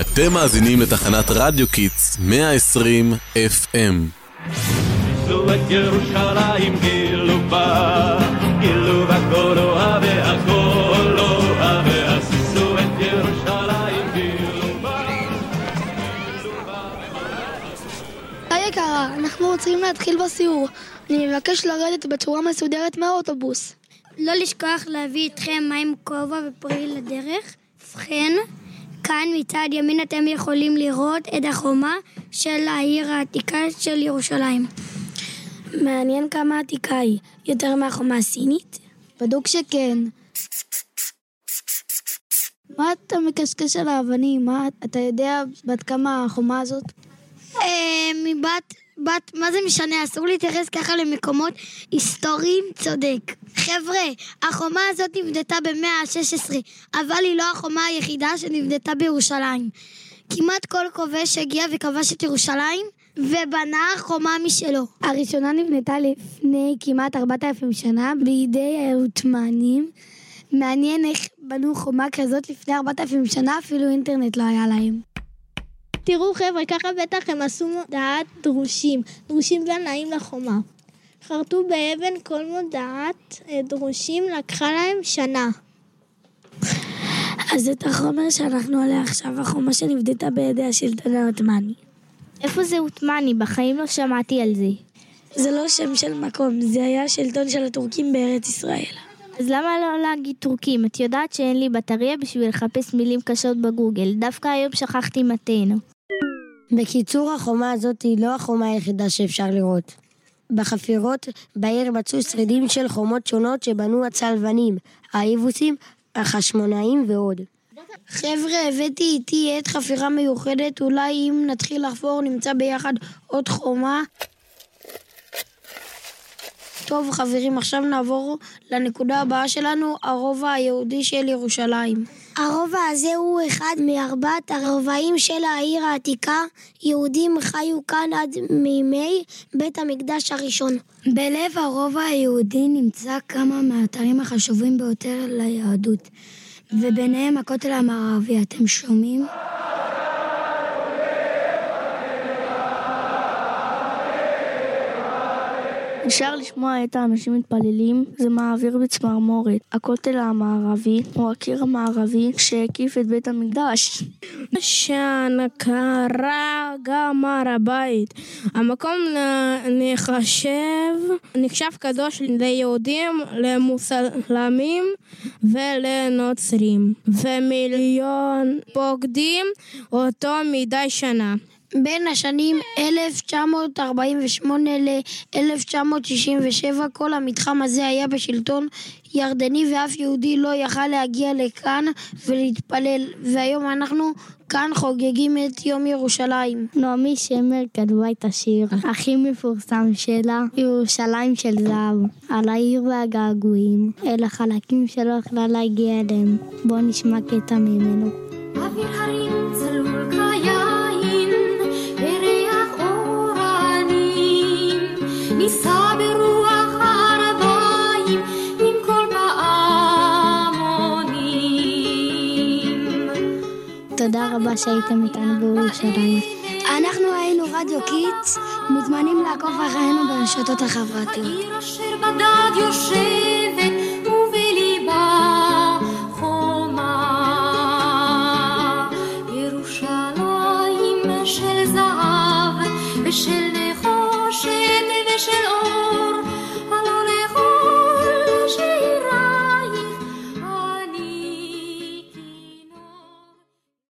אתם מאזינים לתחנת רדיו Kids 120 FM. עשו את ירושלים גילו בה, גילו הכל אוהבי, עשו את ירושלים גילו בה. היי יקרה, אנחנו רוצים להתחיל בסיור. אני מבקש לרדת בצורה מסודרת מהאוטובוס. לא לשכוח להביא איתכם מים כובע ופרי לדרך. ובכן, כאן מצד ימין אתם יכולים לראות את החומה של העיר העתיקה של ירושלים. מעניין כמה עתיקה היא. יותר מהחומה הסינית? בדוק שכן. מה אתה מקשקש על האבנים? מה, אתה יודע בת כמה החומה הזאת? אה, מבת, בת, מה זה משנה? אסור להתייחס ככה למקומות היסטוריים, צודק. חבר'ה, החומה הזאת נבנתה במאה ה-16, אבל היא לא החומה היחידה שנבנתה בירושלים. כמעט כל כובש הגיע וכבש את ירושלים, ובנה חומה משלו. הראשונה נבנתה לפני כמעט 4,000 שנה בידי העות'מאנים. מעניין איך בנו חומה כזאת לפני 4,000 שנה, אפילו אינטרנט לא היה להם. תראו חבר'ה, ככה בטח הם עשו מודעת דרושים, דרושים בנאים לחומה. חרטו באבן כל מודעת אה, דרושים לקחה להם שנה. אז את החומר שאנחנו עליה עכשיו, החומה שנבדתה בידי השלטון העות'מאני. איפה זה עות'מאני? בחיים לא שמעתי על זה. זה לא שם של מקום, זה היה השלטון של הטורקים בארץ ישראל. אז למה לא להגיד טורקים? את יודעת שאין לי בטריה בשביל לחפש מילים קשות בגוגל. דווקא היום שכחתי מתנו. בקיצור, החומה הזאת היא לא החומה היחידה שאפשר לראות. בחפירות בעיר מצאו שרידים של חומות שונות שבנו הצלבנים, האיבוסים, החשמונאים ועוד. חבר'ה, הבאתי איתי עת חפירה מיוחדת, אולי אם נתחיל לחפור נמצא ביחד עוד חומה. טוב חברים, עכשיו נעבור לנקודה הבאה שלנו, הרובע היהודי של ירושלים. הרובע הזה הוא אחד מארבעת הרובעים של העיר העתיקה. יהודים חיו כאן עד מימי בית המקדש הראשון. בלב הרובע היהודי נמצא כמה מהאתרים החשובים ביותר ליהדות, וביניהם הכותל המערבי, אתם שומעים? אפשר לשמוע את האנשים מתפללים, זה מעביר בצמרמורת. הכותל המערבי הוא הקיר המערבי שהקיף את בית המקדש. שנקרא גם הר הבית. המקום נחשב, נחשב קדוש ליהודים, למוסלמים ולנוצרים, ומיליון פוקדים אותו מדי שנה. בין השנים 1948 ל-1967 כל המתחם הזה היה בשלטון ירדני ואף יהודי לא יכל להגיע לכאן ולהתפלל והיום אנחנו כאן חוגגים את יום ירושלים. נעמי שמר כתבה את השיר הכי מפורסם שלה, ירושלים של זהב, על העיר והגעגועים, אל החלקים שלא יכלה להגיע אליהם. בואו נשמע קטע ממנו. אוויר הרים צלול כיין, נישא ברוח הערביים, עם כל פעמונים. תודה רבה שהייתם איתנו בירושלים. אנחנו היינו רדיו קיטס, מוזמנים לעקוב אחרינו ברשתות החברתיות. העיר אשר בדד יושבת, ובליבה חומה. ירושלים של זהב, ושל.